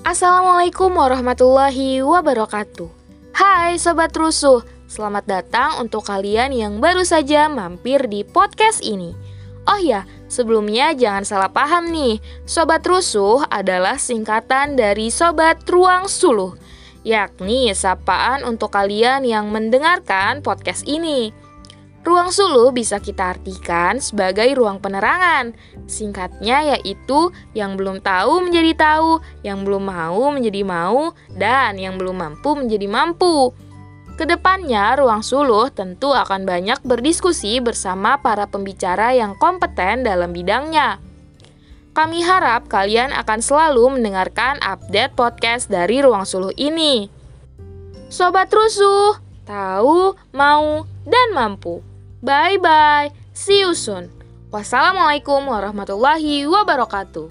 Assalamualaikum warahmatullahi wabarakatuh. Hai sobat rusuh, selamat datang untuk kalian yang baru saja mampir di podcast ini. Oh ya, sebelumnya jangan salah paham nih. Sobat rusuh adalah singkatan dari sobat ruang suluh, yakni sapaan untuk kalian yang mendengarkan podcast ini. Ruang suluh bisa kita artikan sebagai ruang penerangan. Singkatnya yaitu yang belum tahu menjadi tahu, yang belum mau menjadi mau, dan yang belum mampu menjadi mampu. Ke depannya, ruang suluh tentu akan banyak berdiskusi bersama para pembicara yang kompeten dalam bidangnya. Kami harap kalian akan selalu mendengarkan update podcast dari ruang suluh ini. Sobat rusuh, mau, dan mampu. Bye bye. See you soon. Wassalamualaikum warahmatullahi wabarakatuh.